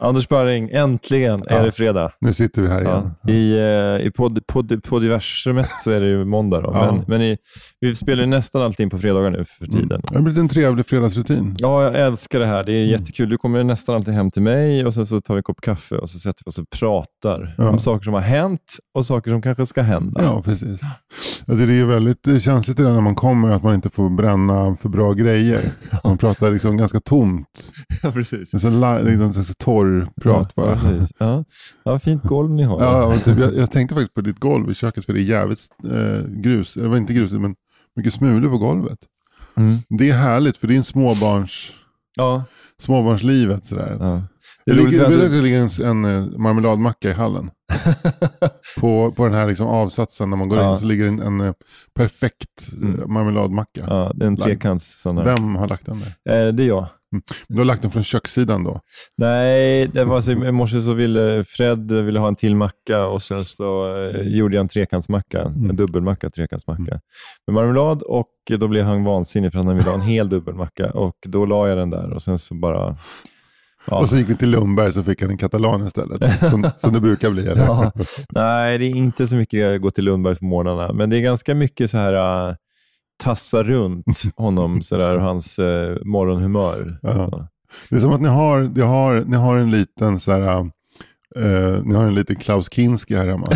Anders Barring, äntligen är Ja. det fredag. Nu sitter vi här igen. Ja. I, eh, i podd, podd, poddversumet så är det ju måndag då. Ja. Men, men i, vi spelar ju nästan alltid in på fredagar nu för tiden. Det har blivit en trevlig fredagsrutin. Ja, jag älskar det här. Det är Mm. jättekul. Du kommer nästan alltid hem till mig och sen så tar vi en kopp kaffe och så sätter vi oss och pratar Ja. om saker som har hänt och saker som kanske ska hända. Ja, precis. Det är ju väldigt eh, känsligt det där när man kommer att man inte får bränna för bra grejer. Man pratar liksom ganska tomt. Ja, precis. Det är så, li- liksom, så torr prat bara. Ja, precis. Ja. Ja, fint golv ni har. Ja, typ, jag, jag tänkte faktiskt på ditt golv i köket för det är jävligt eh, grus. Det var inte grus, men mycket smulor på golvet. Mm. Det är härligt för det är en småbarns, ja. småbarnslivet. Sådär. ja. Det, roligt ligger, det du- ligger en, en eh, marmeladmacka i hallen. på, på den här liksom avsatsen när man går Ja. in så ligger en, en eh, perfekt eh, Mm. marmeladmacka. Ja, det är en trekants. Vem har lagt den där? Eh, det är jag. Du har lagt den från kökssidan då? Nej, det var så, i morse så ville Fred ville ha en till macka och sen så eh, gjorde jag en trekantsmacka, Mm. en dubbelmacka, trekantsmacka med marmelad och då blev han vansinnig för att han ville ha en hel dubbelmacka och då la jag den där och sen så bara... Ja. Och så gick vi till Lundberg så fick han en katalan istället. som, som det brukar bli. Ja. Nej, det är inte så mycket jag går till Lundbergs på morgnarna, men det är ganska mycket så här tassa runt honom sådär, och hans äh, morgonhumör. Ja. Det är som att ni har, ni har, ni har en liten så här, eh, ni har en liten Klaus Kinski här hemma.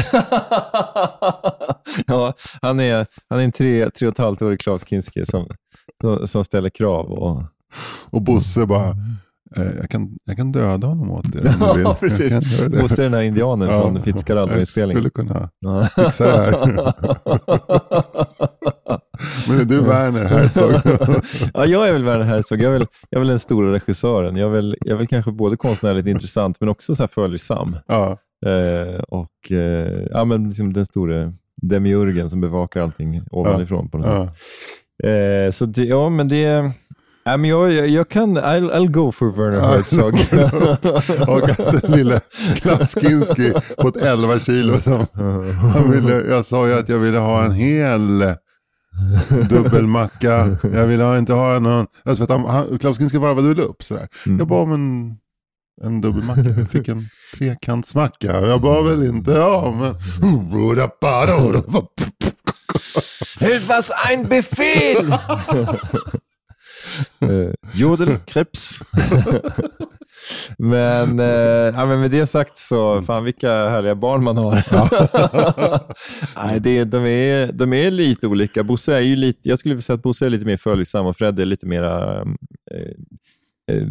ja, han är, han är en tre, tre och ett halvt årig Klaus Kinski som, som- ställer krav. Och... Och Bosse bara, eh, jag, kan, jag kan döda honom åt er om du vill. Ja, precis. Bosse den här indianen Ja, från Fitzcarraldo-inspelningen. Jag skulle kunna Ja. fixa det här. Men är du Werner Herzog? ja, jag är väl Werner Herzog. Jag är väl, jag är väl den stora regissören. Jag är väl, jag är väl kanske både konstnärligt intressant men också så här följsam. ja. Eh, och eh, ja, men liksom den stora demiurgen som bevakar allting ovanifrån. På något sätt. ja. Eh, så det, ja, men det... Ja, men jag, jag, jag kan, I'll, I'll go for Werner Herzog. Och att den lille Klaus Kinski på ett 11 kilo. Som, han ville, jag sa ju att jag ville ha en hel dubbelmacka. Jag ville inte ha någon... Alltså för att han, han, Klaus Kinski varvade väl upp sådär. Mm. Jag bad om en, dubbelmacka. Jag fick en trekantsmacka. Jag bad väl inte ja men... Het was ein Befehl! uh, Jodelkrebs. men, eh, ja, men med det sagt så, fan vilka härliga barn man har. Nej, det, de, är, de är lite olika. Bosse är ju lite, jag skulle vilja säga att Bosse är lite mer följsam och Fred är lite mer eh, eh,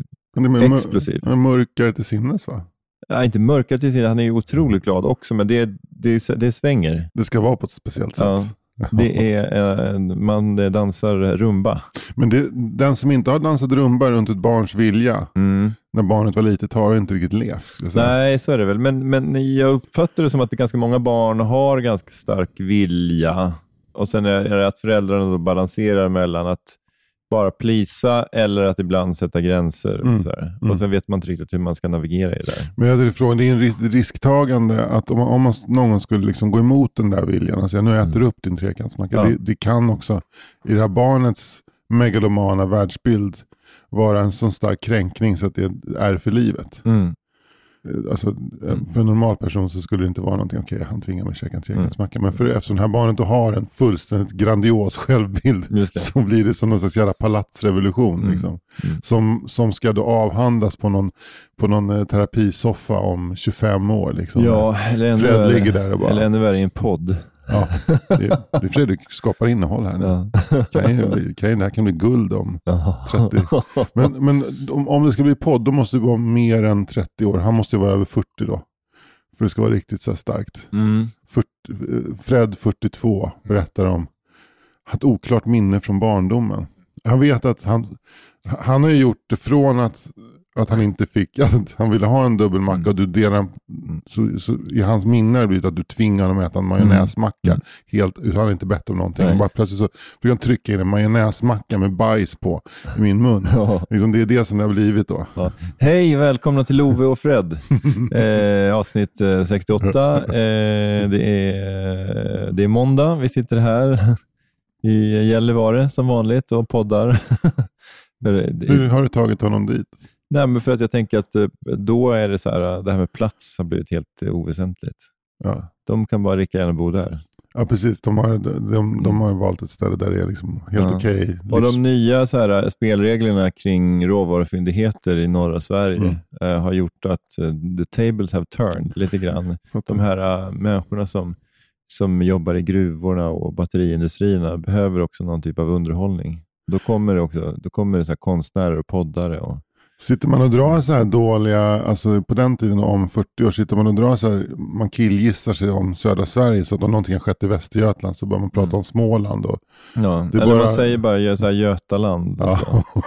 Explosiv. men Mörkare till sinnes va? Ja, inte mörkare till sin, han är ju otroligt glad också, men det, det, det svänger. Det ska vara på ett speciellt sätt. Ja. Det är, eh, man dansar rumba. Men det, den som inte har dansat rumba runt ett barns vilja Mm. när barnet var litet har inte riktigt levt. Nej, så är det väl. Men, men jag uppfattar det som att det ganska många barn har ganska stark vilja. Och sen är det att föräldrarna balanserar mellan att bara plisa eller att ibland sätta gränser. Mm. Och, så. Mm. och Sen vet man inte riktigt hur man ska navigera i det där. Men jag hade frågan, det är en ris- risktagande att om, man- om man, någon skulle liksom gå emot den där viljan och säga nu äter du upp din trekantsmacka. Mm. Ja. Det, det kan också i det här barnets megalomana världsbild vara en sån stark kränkning så att det är för livet. Mm. Alltså, eh, För en normal person så skulle det inte vara någonting, okej han tvingar mig att käka en trekantsmacka. Men för, eftersom det här barnet då har en fullständigt grandios självbild så blir det som någon slags jävla palatsrevolution. Mm. Liksom, Mm. som, som ska då avhandlas på någon, på någon eh, terapisoffa om 25 år. Liksom. Ja, eller ännu, Fred värre, ligger där och bara- eller ännu värre i en podd. Ja, det, är Fredrik skapar innehåll här nu. Ja. Kan ju, bli- kan ju, det här kan bli guld om Ja. 30. Men, men om, om det ska bli podd då måste det vara mer än 30 år. Han måste ju vara över 40 då. För det ska vara riktigt så starkt. Mm. 40, eh, Fred 42 berättar om ett oklart minne från barndomen. Han vet att han, han har gjort det från att, att han inte fick, att han ville ha en dubbelmacka Mm. och du delar, så, så i hans minne har det blivit att du tvingar honom att äta en majonnäsmacka. Mm. Helt, han har inte bett om någonting. Nej. Bara plötsligt så fick han trycka in en majonnäsmacka med bajs på i min mun. Ja. Liksom det är det som det har blivit då. Ja. Hej, välkomna till Love och Fred. Eh, avsnitt eh, 68. Eh, det, är, det är måndag. Vi sitter här i Gällivare som vanligt och poddar. Hur har du tagit honom dit? Nej, men för att jag tänker att eh, då är det så här, eh, det här med plats har blivit helt eh, oväsentligt. Ja. De kan bara lika gärna bo där. Ja precis, de har, de, de har valt ett ställe där det är liksom helt Ja. okej. Och livs- de nya så här, spelreglerna kring råvarufyndigheter i norra Sverige Mm. har gjort att the tables have turned lite grann. De här äh, människorna som, som jobbar i gruvorna och batteriindustrierna behöver också någon typ av underhållning. Då kommer det också då kommer det så konstnärer och poddare. Och, Sitter man och drar så här dåliga, alltså på den tiden om 40 år, sitter man och drar så här, man killgissar sig om södra Sverige, så att om någonting har skett i Västergötland så börjar man prata Mm. om Småland. Och, ja, eller bara- man säger bara så här Götaland. Och så. ja.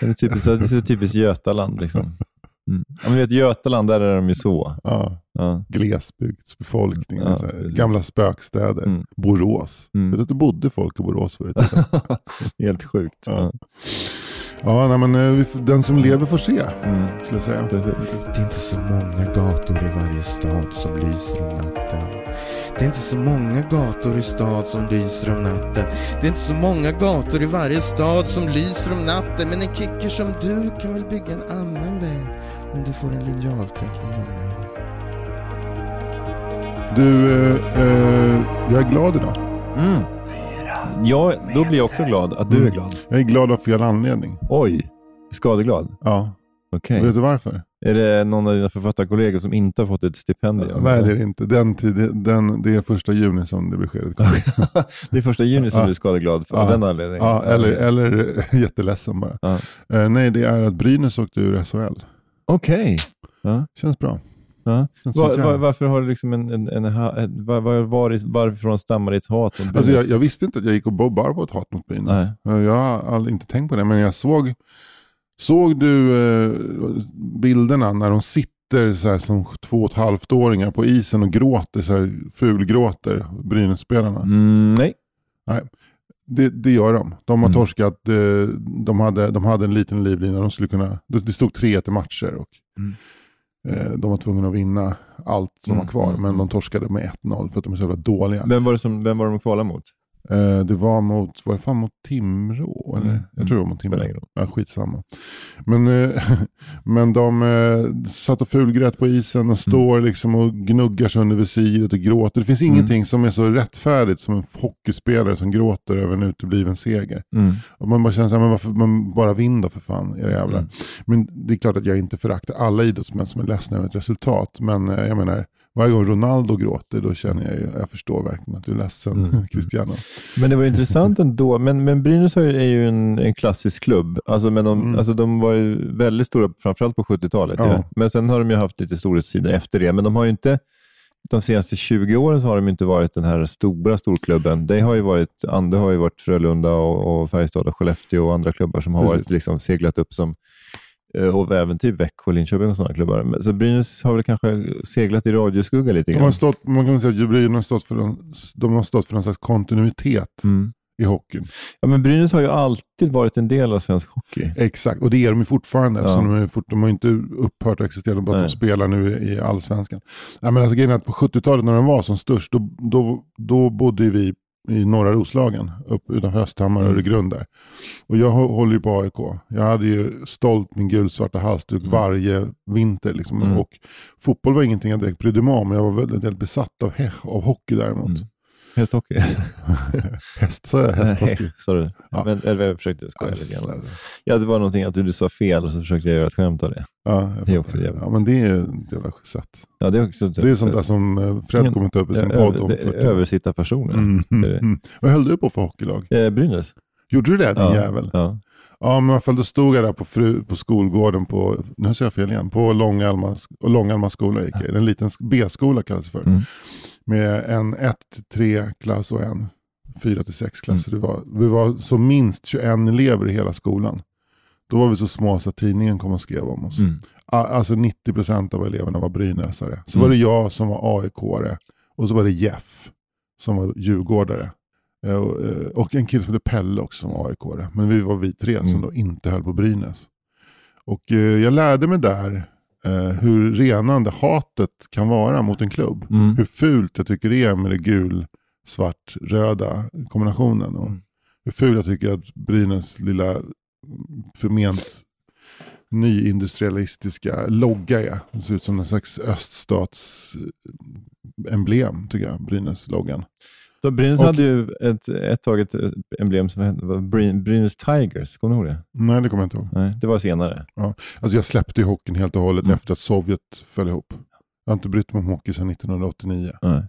Det är typiskt, det är så typiskt Götaland. Liksom. Mm. Ja, men vet, Götaland, där är de ju så. ja, Ja. glesbygdsbefolkning, Ja, så gamla spökstäder. Mm. Borås. Mm. Vet du att det bodde folk i Borås förut? Helt sjukt. Ja. Ja. nej, men eh, vi får- den som lever får se, Mm. skulle jag säga. Precis. Det är inte så många gator i varje stad som lyser om natten. Det är inte så många gator i stad som lyser om natten. Det är inte så många gator i varje stad som lyser om natten. Men en kicker som du kan väl bygga en annan väg om du får en linjalteckning av mig. Du, eh, eh, jag är glad idag. Mm. Ja, då blir jag också glad att du är Mm. glad. Jag är glad av fel anledning. Oj, skadeglad? Ja, Okej. vet du varför? Är det någon av dina författarkollegor som inte har fått ett stipendium? Nej, det är det inte. Den tid, den, det är första juni som det beskedet kommer. det är första juni som Ja. du är skadeglad för Ja. av den anledningen? Ja, eller, eller jätteledsen bara. Ja. Eh, nej, det är att Brynäs åkte ur SHL. Okej. Ja. Känns bra. Ja. Var, var, varför har du liksom en, en, en, ett- var, var, var, varifrån stammar ditt hat mot Alltså, jag, jag visste inte att jag gick och bar på ett hat mot Brynäs. Nej. Jag har aldrig inte tänkt på det, men jag såg, såg du eh, bilderna när de sitter så här, som två och ett halvt åringar på isen och gråter, så här, fulgråter, Brynäs-spelarna? Mm, nej. Det, det gör de. De har Mm. torskat, eh, de hade, de hade en liten livlina, de skulle kunna, det det stod 3-1 i matcher och Mm. Eh, de var tvungna att vinna allt som Mm, var kvar, mm, men mm. de torskade med 1-0 för att de är så jävla dåliga. Vem var, det som, vem var de kvalade mot? Eh, det var mot, var det fan mot Timrå? Eller? Mm, Jag tror det var mot Timrå. Ingen roll. Ja, skitsamma. Men, eh, men de eh, satt och fulgrät på isen och står liksom och gnuggar sig under visiret och gråter. Det finns Mm. ingenting som är så rättfärdigt som en hockeyspelare som gråter över en utebliven seger. Mm. Och man bara känner så här, men varför man bara vinn då för fan, era jävlar. Mm. Men det är klart att jag inte föraktar alla idrottsmän som är ledsna över ett resultat. Men jag menar, varje gång Ronaldo gråter då känner jag ju, jag förstår verkligen att du är ledsen, Mm. Cristiano. Men det var intressant ändå. Men, men Brynäs är ju en, en klassisk klubb. Alltså, men de, Mm. alltså, de var ju väldigt stora, framförallt på 70-talet. Ja. Men sen har de ju haft lite storhetssidor efter det. Men de har ju inte, de senaste 20 åren så har de inte varit den här stora storklubben. Det har ju varit, det har ju varit Frölunda och, och Färjestad och Skellefteå och andra klubbar som har Precis. varit, liksom, seglat upp som och även typ Växjö, Linköping och sådana klubbar. Så Brynäs har väl kanske seglat i radioskugga lite De har grann. stått, man kan säga att Brynäs har stått för, någon, de har stått för någon slags kontinuitet Mm. i hockeyn. Ja, men Brynäs har ju alltid varit en del av svensk hockey. Exakt, och det är de ju fortfarande. Ja. De, är fort, de har inte upphört att existera, bara att de spelar nu i allsvenskan. Ja, men alltså, grejen är att på 70-talet när de var som störst, då, då, då bodde vi i norra Roslagen, upp utanför Östhammar och Mm. Öregrund där. Och jag hå- håller ju på AIK. Jag hade ju stolt min gulsvarta halsduk Mm. varje vinter. Liksom. Mm. Och fotboll var ingenting jag direkt brydde mig om, men jag var väldigt, väldigt besatt av, av hockey däremot. Mm. Hästhockey. Häst, sa jag hästhockey? Nej. Ja. Men, eller jag försökte skoja Ja, lite grann. Ja, det var någonting att du sa fel och så försökte jag göra ett skämt av det. Ja, Det är också jävligt. Ja, men det är ett jävla sätt. Ja, det är också Det är sånt där som eh, Fred kommer ta upp i sin podd om 40 år. Översittarpersoner. Mm, mm, mm. Vad höll du på för hockeylag? Eh, Brynäs. Gjorde du det din Ja, jävel? Ja. Ja. men i alla fall då stod jag där på, fru, på skolgården på, nu säger jag fel igen, på Långalma, Långalma skola gick jag i. En liten B-skola kallas det för. Mm. Med en 1-3 klass och en fyra till sex klasser. Det var, vi var som minst 21 elever i hela skolan. Då var vi så små så att tidningen kom och skrev om oss. Mm. Alltså 90% av eleverna var brynäsare. Så Mm. var det jag som var AIK-are och så var det Jeff som var djurgårdare. Eh, Och, eh, och en kille som hette Pelle också som var AIK-are. Men vi var vi tre som Mm. då inte höll på Brynäs. Och eh, jag lärde mig där eh, hur renande hatet kan vara mot en klubb. Mm. Hur fult jag tycker det är med det gul, svart, röda kombinationen. Och Mm. hur fult jag tycker att Brynäs lilla förment nyindustrialistiska logga är. Det ser ut som en slags öststats eh, emblem tycker jag, Brynäs-loggan. Så Brynäs Och- hade ju ett, ett tag ett emblem som hette Brynäs Tigers. Kommer du ihåg det? Nej, det kommer jag inte ihåg. Nej, det var senare. Alltså jag släppte ju hockeyn helt och hållet Mm. efter att Sovjet föll ihop. Jag har inte brytt mig om hockey sedan 1989. Nej.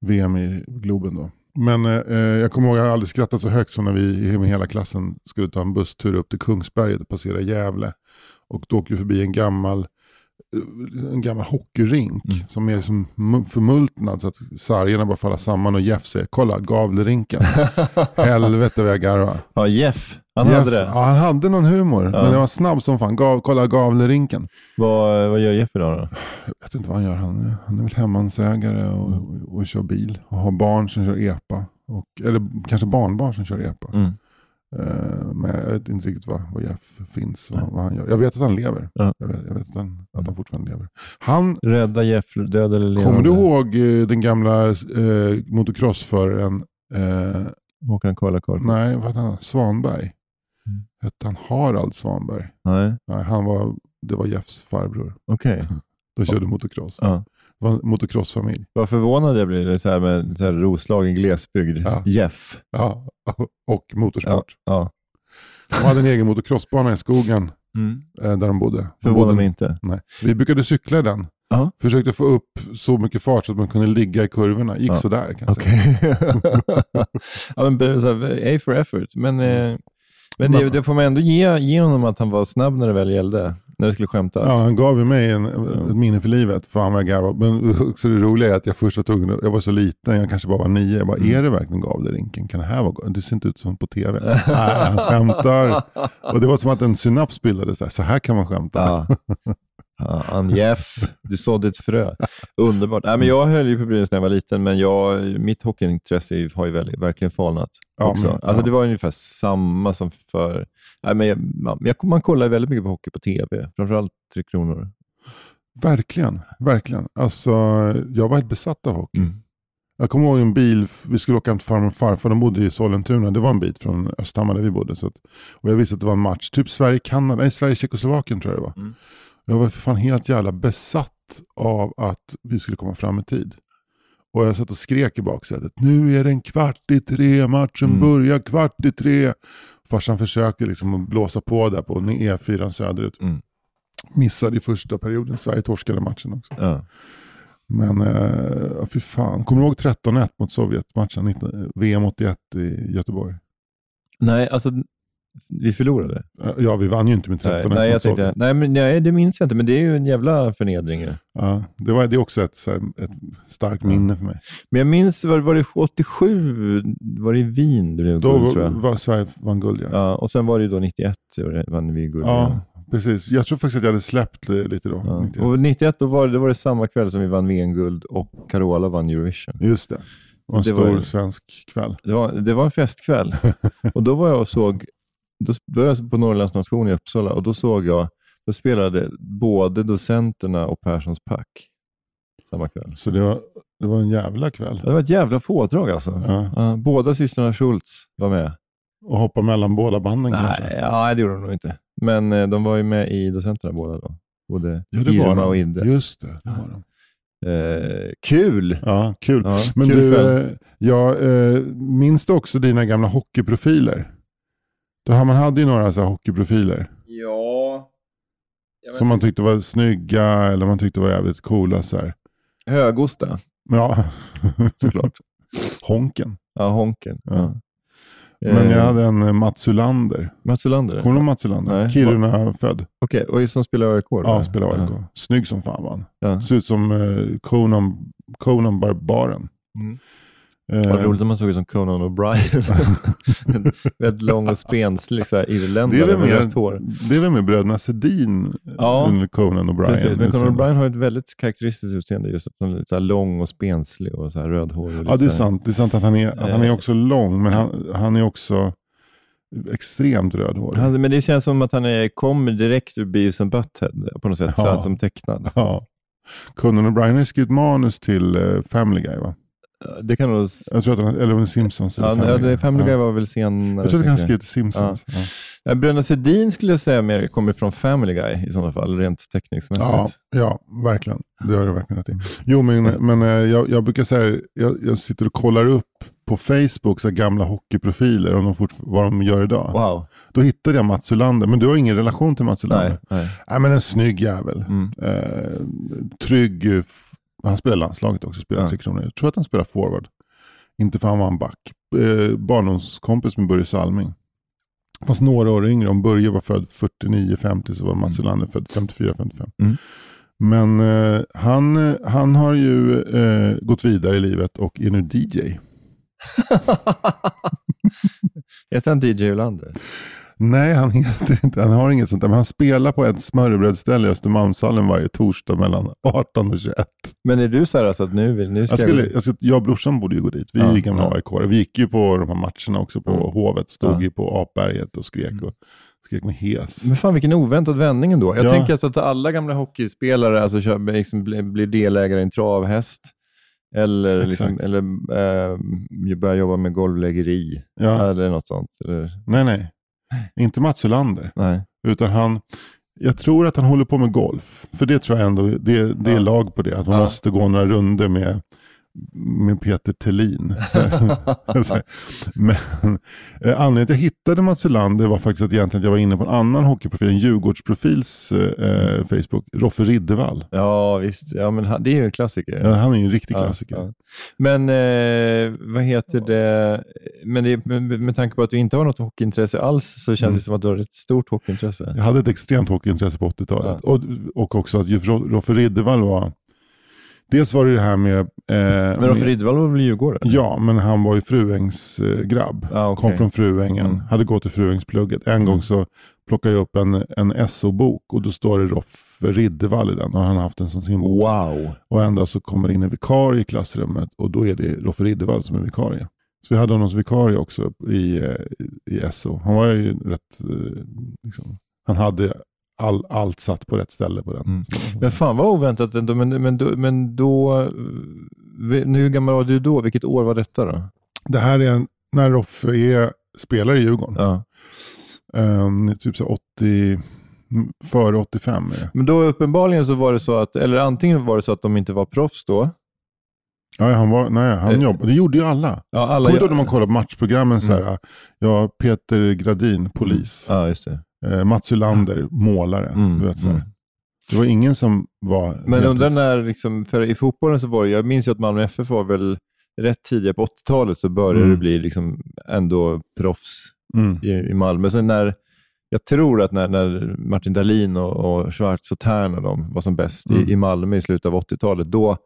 VM i Globen då. Men eh, eh, jag kommer ihåg att jag aldrig skrattat så högt som när vi med hela klassen skulle ta en busstur upp till Kungsberget och passera Gävle. Och då åker vi förbi en gammal, en gammal hockeyrink Mm. som är mu- förmultnad så att sargerna bara faller samman och Jeff säger kolla Gavlerinken. Helvete vad jag garvade. ja, Jeff. Han Jeff, hade det. Ja, han hade någon humor, Ja. men det var snabb som fan. Gav, kolla Gavlerinken. Vad, vad gör Jeff idag då? Jag vet inte vad han gör. Han, han är väl hemmansägare och, och, och kör bil. Och har barn som kör epa. Och, eller kanske barnbarn som kör epa. Mm. Eh, men jag vet inte riktigt vad, vad Jeff finns. Vad, vad han gör. Jag vet att han lever. Ja. Jag, vet, jag vet att han, att han fortfarande lever. Han, Rädda Jeff, död eller levande? kommer du ihåg eh, den gamla eh, motocrossföraren? Eh, Håkan Kolla Karlqvist? nej, vad hette han? Svanberg. Mm. Hette han Harald Svanberg? Nej, Nej, han var, det var Jeffs farbror. okej. De körde motocross. Ja. Var en motocrossfamilj. Vad förvånad jag blir så här med så här Roslagen glesbygd. Ja. Jeff. Ja, och motorsport. Ja. De hade en egen motocrossbana i skogen Mm. eh, där de bodde. De Förvånar mig inte. Nej. Vi brukade cykla i den. Ja. Försökte få upp så mycket fart så att man kunde ligga i kurvorna. Gick Ja. sådär kan jag säga. Ja, men så här, A for effort. Men, eh, men det, det får man ändå ge, ge honom att han var snabb när det väl gällde. När det skulle skämtas. Ja, han gav ju mig en, ett minne för livet. Fan vad jag garvade. Men också det roliga är att jag först var tvungen, jag var så liten, jag kanske bara var nio. Jag bara, Mm. är det verkligen Gavlerinken? Kan det här vara Det ser inte ut som på tv. Nej, han skämtar. Och det var som att en synaps bildades. där. Så här kan man skämta. Ja. Han Jeff, du sådde ett frö. Underbart. Nej, men jag höll ju på Brynäs när jag var liten, men jag, mitt hockeyintresse har ju verkligen falnat Ja, också. men- alltså, ja. Det var ungefär samma som för... Nej, men jag, man, man kollar väldigt mycket på hockey på tv, framförallt Tre Kronor. Verkligen, verkligen. Alltså, jag var helt besatt av hockey. Mm. Jag kommer ihåg en bil, vi skulle åka hem till farmor och farfar, de bodde i Sollentuna. Det var en bit från Östhammar där vi bodde. Så att, och jag visste att det var en match, typ Sverige-Kanada, nej Sverige-Tjeckoslovakien tror jag det var. Mm. Jag var för fan helt jävla besatt av att vi skulle komma fram i tid. Och jag satt och skrek i baksätet. Nu är det en kvart i tre, matchen Mm. börjar kvart i tre. Farsan försökte liksom blåsa på där på E4 söderut. Mm. Missade i första perioden, Sverige torskade matchen också. Ja. Men eh, fy fan, kommer du ihåg 13-1 mot Sovjet-matchen 19, VM 81 i Göteborg? Nej, alltså vi förlorade. Eh, Ja, vi vann ju inte med 13-1 Nej, nej, jag tänkte, nej, men, nej, det minns jag inte, men det är ju en jävla förnedring. ju. Ja, det, var, det är också ett, ett starkt minne för mig. Men jag minns, var, var det 87, var det i Wien det blev Då guld, tror jag. var Sverige vann guld, ja. Ja, och sen var det ju då 91, så det- vann vi guld. Ja, igen. precis. Jag tror faktiskt att jag hade släppt li- lite då. Ja. 91. Och 91 då var, det, då var det samma kväll som vi vann VM-guld och Carola vann Eurovision. Just det. Det var en Det stor var svensk kväll. Det var, det var en festkväll. och då var jag och såg, då var jag på Norrlands nation i Uppsala och då såg jag, då spelade både docenterna och Perssons pack samma kväll. Så det var, det var en jävla kväll. Det var ett jävla pådrag alltså. Ja. Båda systrarna Schultz var med. Och hoppa mellan båda banden kanske. Nej, ja, det gjorde de nog inte. Men eh, de var ju med i docenterna båda då. Både Ja, det var Irma de. och Inde. Just det, det var de. Eh, kul! Ja, kul. Ja, Men kul du, eh, jag eh, minns du också dina gamla hockeyprofiler? Har man hade ju några så här hockeyprofiler. Ja. Som man tyckte var snygga eller man tyckte var jävligt coola. Så här. Högosta, Ja, såklart. Honken. ja, Honken. Ja. Ja. Men Eh, jag hade en eh, Mats Ulander. Mats Olander? Kommer du ihåg Mats Ulander? Nej. Kiruna-född. Okej, och som spelar AIK? Ja, spelar AIK. Ja. Snygg som fan var han. Ja. Ser ut som eh, Conan, Conan Barbaren. Mm. Eh, Vad roligt om man såg ut som Conan O'Brien. En Väldigt lång och spenslig så här, det, är irländare med med, rött hår. det är väl med bröderna Sedin Ja, under Conan O'Brien. Precis, men Conan Liksom. O'Brien har ett väldigt karaktäristiskt utseende. Just att han är lite så här lång och spenslig och så här rödhårig. Ja, det är så sant. Det är sant att han är, att han är Eh. också lång, men han, han är också extremt rödhårig. Han, men det känns som att han är, kommer direkt ur Beavis and Butthead på något sätt, så Ja. här, som tecknad. Ja. Conan O'Brien har skrivit manus till eh, Family Guy, va? Det kan nog... Jag tror att han, eller Simpsons. Eller Ja, Family ja, Family Guy var väl senare. Jag tror att han skrev till Simpsons. Ja. Ja, Bröderna Sedin skulle jag säga mer kommer från Family Guy i sådana fall, rent teckningsmässigt. Ja, ja, verkligen. Det har du verkligen rätt i. Jo, men, men eh, jag, jag brukar säga, jag, jag sitter och kollar upp på Facebook så här gamla hockeyprofiler, om de fort, vad de gör idag. Wow. Då hittade jag Mats Ulander, men du har ingen relation till Mats Ulander? Nej, nej. Nej, men en snygg jävel. Mm. Eh, trygg, eh, han spelar landslaget också, spelar Ja. Tre Kronor. Jag tror att han spelar forward. Inte för han var en back. Eh, barndomskompis med Börje Salming. Fast några år yngre. Om Börje var född 49-50 så var Mats Ulander född 54-55. Mm. Men eh, han, eh, han har ju eh, gått vidare i livet och är nu DJ. Heter han DJ Ulander? Nej, han heter inte, han har inget sånt där. Men han spelar på ett smörrebrödsställe i Östermalmshallen varje torsdag mellan 18 och 21. Men är du så här alltså att nu, vill, nu ska Jag, skulle, jag, skulle, jag och brorsan borde ju gå dit. Vi Ja, är gamla ja. AIK. Vi gick ju på de här matcherna också på Mm. Hovet. Stod Ja. ju på Apberget och skrek, och, skrek med hes. Men fan vilken oväntad vändning ändå. Jag Ja. tänker alltså att alla gamla hockeyspelare alltså, kör, liksom, blir, delägare i en travhäst. Eller, liksom, eller eh, börjar jobba med golvläggeri. Ja. Eller något sånt. Eller, Nej, nej. Inte Mats Ulander. nej. Utan han, jag tror att han håller på med golf. För det tror jag ändå, det, det är Ja. lag på det. Att man Ja. måste gå några runder med, med Peter här. Men eh, anledningen till att jag hittade Mats Ulander var faktiskt att egentligen jag var inne på en annan hockeyprofil, en Djurgårdsprofils eh, Facebook, Roffe Riddervall. Ja, visst. Ja, men han, det är ju en klassiker. Ja, han är ju en riktig Ja, klassiker. ja. Men eh, vad heter det? Men det, med, med tanke på att du inte har något hockeyintresse alls så känns Mm. det som att du har ett stort hockeyintresse. Jag hade ett extremt hockeyintresse på 80-talet. Och, och också att Roffe Riddervall var... Dels var det det här med... Eh, Men med- Riddervall var väl djurgårdare? Ja, men han var ju Fruängs eh, grabb. Ah, okej. Kom från Fruängen, Mm. hade gått i Fruängsplugget. En gång så plockade jag upp en, en SO-bok och då står det Roffe Riddervall i den. Och han har haft en som sin bok. Wow. Och en dag så kommer det in en vikarie i klassrummet och då är det Roffe Riddervall som är vikarie. Så vi hade honom som vikarie också i, eh, i SO. Han var ju rätt, liksom, han hade all, allt satt på rätt ställe på den. Mm. Men fan vad oväntat ändå. Men, men, då, men då, eh, hur gammal var du då? Vilket år var detta då? Det här är en, när Roffe är, spelar i Djurgården. Ja. Um, typ så 80, mm, före 85 är det. Men då uppenbarligen så var det så att, eller antingen var det så att de inte var proffs då. Ja, han var, nej, han Eh, jobbade. Det gjorde ju alla. Ja, alla Kommer du ihåg när man kollar på matchprogrammen så Mm. här, ja, Peter Gradin, polis. Ja, just det. Eh, Mats Ylander, målare. Mm, Du vet, så mm. Det var ingen som var... Men undrar när, liksom, för i fotbollen så var det, jag minns ju att Malmö FF var väl rätt tidigt på 80-talet så började Mm. det bli liksom ändå proffs Mm. i, i Malmö. Sen när, jag tror att när, när Martin Dahlin och, och Schwarz och Tern och de var som bäst Mm. i, i Malmö i slutet av 80-talet, då,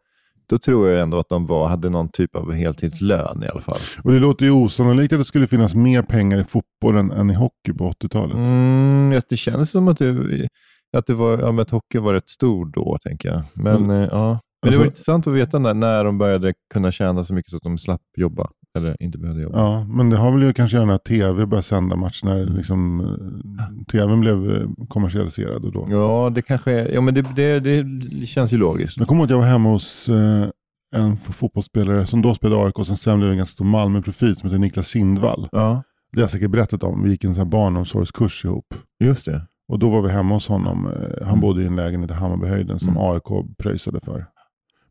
då tror jag ändå att de var, hade någon typ av heltidslön i alla fall. Och det låter ju osannolikt att det skulle finnas mer pengar i fotbollen än i hockey på 80-talet. Mm, det känns som att det, att det var, ja, att hockey var rätt stor då, tänker jag. Men, Mm. eh, ja. men det Alltså- var intressant att veta när, när de började kunna tjäna så mycket så att de slapp jobba. Eller inte behövde jobba. Ja, men det har väl ju kanske när tv började sända matcher, när Mm. liksom, eh, tvn blev eh, kommersialiserad. Och då. Ja, det kanske är, ja, men det, det, det känns ju logiskt. Jag kommer ihåg att jag var hemma hos eh, en fotbollsspelare som då spelade AIK och sen sen blev en ganska stor Malmö-profil som heter Niklas Kindvall. Ja, Det har jag säkert berättat om. Vi gick en sån barnomsorgskurs ihop. just det. Och då var vi hemma hos honom. Han Mm. bodde i en lägenhet i Hammarbyhöjden som Mm. AIK pröjsade för.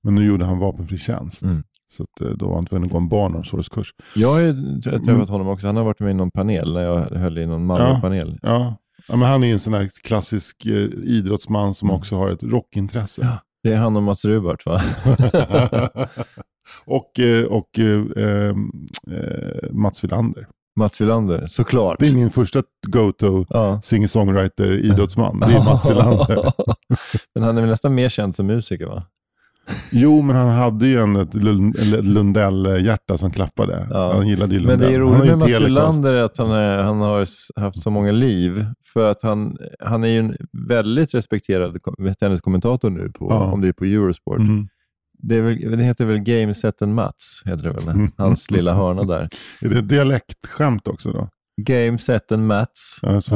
Men nu gjorde han vapenfri tjänst. Mm. Så att, eh, då var han tvungen att gå en barnomsorgskurs. Jag har ju träffat Mm. honom också. Han har varit med i någon panel, när jag höll i någon Malmö-panel. Ja. ja, men han är en sån här klassisk eh, idrottsman som Mm. också har ett rockintresse. Ja. Det är han och Mats Rubart va? och och eh, eh, eh, Mats Wilander. Mats Wilander, såklart. Det är min första go-to Ja. singer-songwriter idrottsman. Det är Mats Wilander. Men han är väl nästan mer känd som musiker va? Jo, men han hade ju en, ett Lundell-hjärta som klappade. Ja. Han gillade ju Men Lundell. det är roligt med Mats. Wilander att han, är, han har haft så många liv. För att han, han är ju en väldigt respekterad ko- tenniskommentator nu, på, Ja. om det är på Eurosport. Mm. Det, är väl, det heter väl Game Set and Mats, heter det väl? Mm. Hans lilla hörna där. Är det ett dialektskämt också då? Game Set and Mats. Alltså,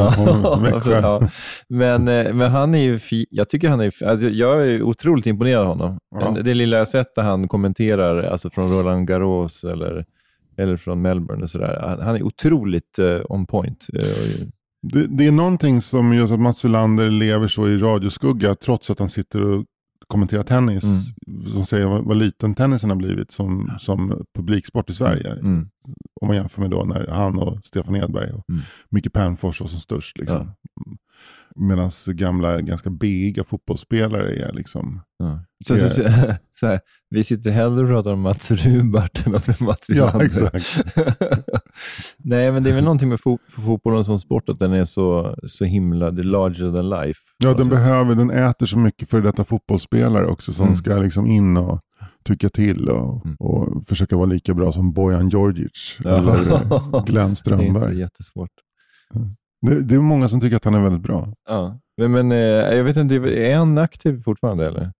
ja. Men, eh, men han är ju jag tycker han är, alltså jag är otroligt imponerad av honom. Ja. Det lilla jag sett där han kommenterar, alltså från Roland Garros eller, eller från Melbourne och sådär. Han, han är otroligt eh, on point. Och- Det, det är någonting som gör att Mats Wilander lever så i radioskugga trots att han sitter och kommenterar tennis. Som säger vad, vad liten tennisen har blivit som, som publiksport i Sverige. Mm. Om man jämför med då när han och Stefan Edberg och Mm. Micke Pernfors var som störst. Liksom. Medan gamla, ganska biga fotbollsspelare är liksom... Ja. Så, så, så, så här, vi sitter hellre och pratar om Mats Rubart än om Mats Ja, Wilander. exakt. Nej, men det är väl någonting med fo fotbollen som sport, att den är så, så himla, det är larger than life. Ja, den sätt. behöver, den äter så mycket för detta fotbollsspelare också som Mm. ska liksom in och tycka till och, Mm. och försöka vara lika bra som Bojan Djordjic Ja. eller Glenn Det är inte Strömberg. jättesvårt. Det, det är många som tycker att han är väldigt bra. Ja. Men, men eh, jag vet inte, är han aktiv fortfarande eller?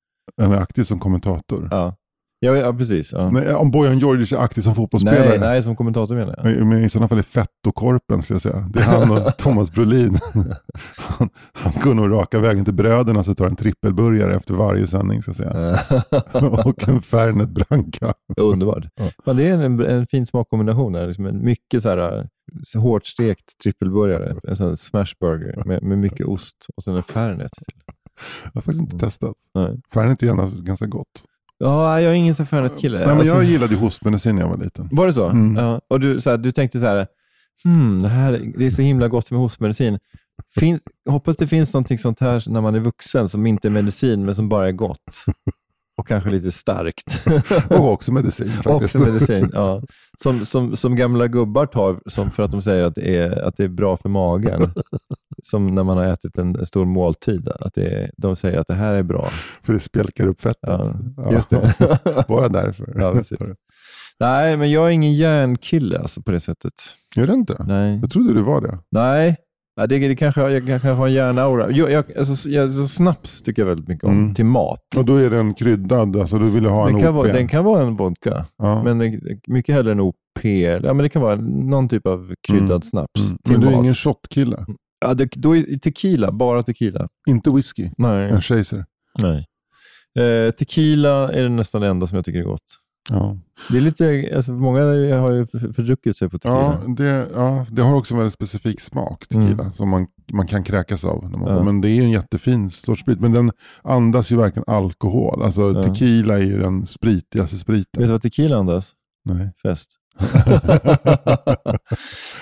Han är aktiv som kommentator. Ja, ja, ja precis. Ja. Nej, om Bojan Djordjic är aktiv som fotbollsspelare. Nej, nej, som kommentator menar jag. Men i sådana fall är Fetto-korpen skulle jag säga. Det är han och Thomas Brolin. Han, han går nog raka vägen till bröderna så tar en trippelburgare efter varje sändning. Så att säga. och en Fernet Branca. Underbart. Ja. Fan, det är en, en fin smakkombination. Där. Liksom en mycket så här, så hårt stekt trippelburgare, en sån här smashburger med, med mycket ost och sen en Fernet. till. Jag har faktiskt inte testat. Nej. Fernet är gärna ganska gott. Ja, jag är ingen så Fernet-kille. Nej, men Alltså, jag gillade ju hostmedicin när jag var liten. Var det så? Mm. Ja. Och du, så här, du tänkte så här, hmm, det, här, det är så himla gott med hostmedicin. Finns, hoppas det finns någonting sånt här när man är vuxen som inte är medicin, men som bara är gott. Och kanske lite starkt. Och också medicin faktiskt. Också medicin, ja. Som, som, som gamla gubbar tar som för att de säger att det är, att det är bra för magen. Som när man har ätit en, en stor måltid. Att det är, de säger att det här är bra. För det spjälkar upp fettet. Ja, just det. Bara därför. Ja, precis. Nej, men jag är ingen järnkille alltså, på det sättet. Är det inte? Nej. Jag trodde du var det. Nej, Ja, det, det kanske, jag kanske har en järnaura. Jo, jag, alltså, jag, alltså, snaps tycker jag väldigt mycket om, Mm. till mat. Och då är den kryddad, alltså du ville ha en Den kan, OP. vara, den kan vara en vodka, ja. men det- mycket hellre en OP. Ja, men det kan vara någon typ av kryddad Mm. snaps Mm. Men du är mat. ingen shotkille? Ja, det, då är tequila, bara tequila. Inte whisky? Nej. En chaser? Nej. Eh, tequila är det nästan det enda som jag tycker är gott. Ja. Det är lite, alltså, många har ju för- fördruckit sig på tequila. Ja, det, ja, det har också en väldigt specifik smak, tequila, Mm. som man, man kan kräkas av. När man, Ja. Men det är en jättefin sorts sprit. Men den andas ju verkligen alkohol. Alltså Ja. tequila är ju den spritigaste spriten. Vet du vad tequila andas? Nej. Fest.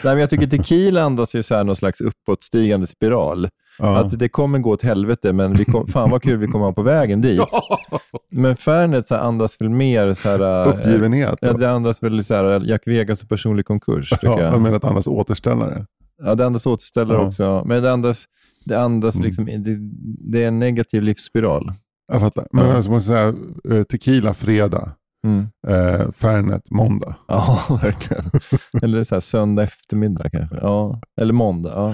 Nej, men jag tycker tequila andas ju så här någon slags uppåtstigande spiral. Ja. Att det kommer gå åt helvete, men vi kom, fan vad kul vi kommer ha på vägen dit. Men Fernet så andas väl mer så här... äh, Uppgivenhet. Ja, det andas väl så här Jack Vegas och personlig konkurs. Ja, jag. jag menar att andas återställare. Ja, det andas återställare Ja. också. Men det andas, det andas Mm. liksom, det, det är en negativ livsspiral. Jag fattar. Men Ja. alltså, man säga, eh, tequila fredag, Mm. eh, Fernet måndag. Ja, verkligen. Eller så här söndag eftermiddag kanske. Ja. Eller måndag. Ja.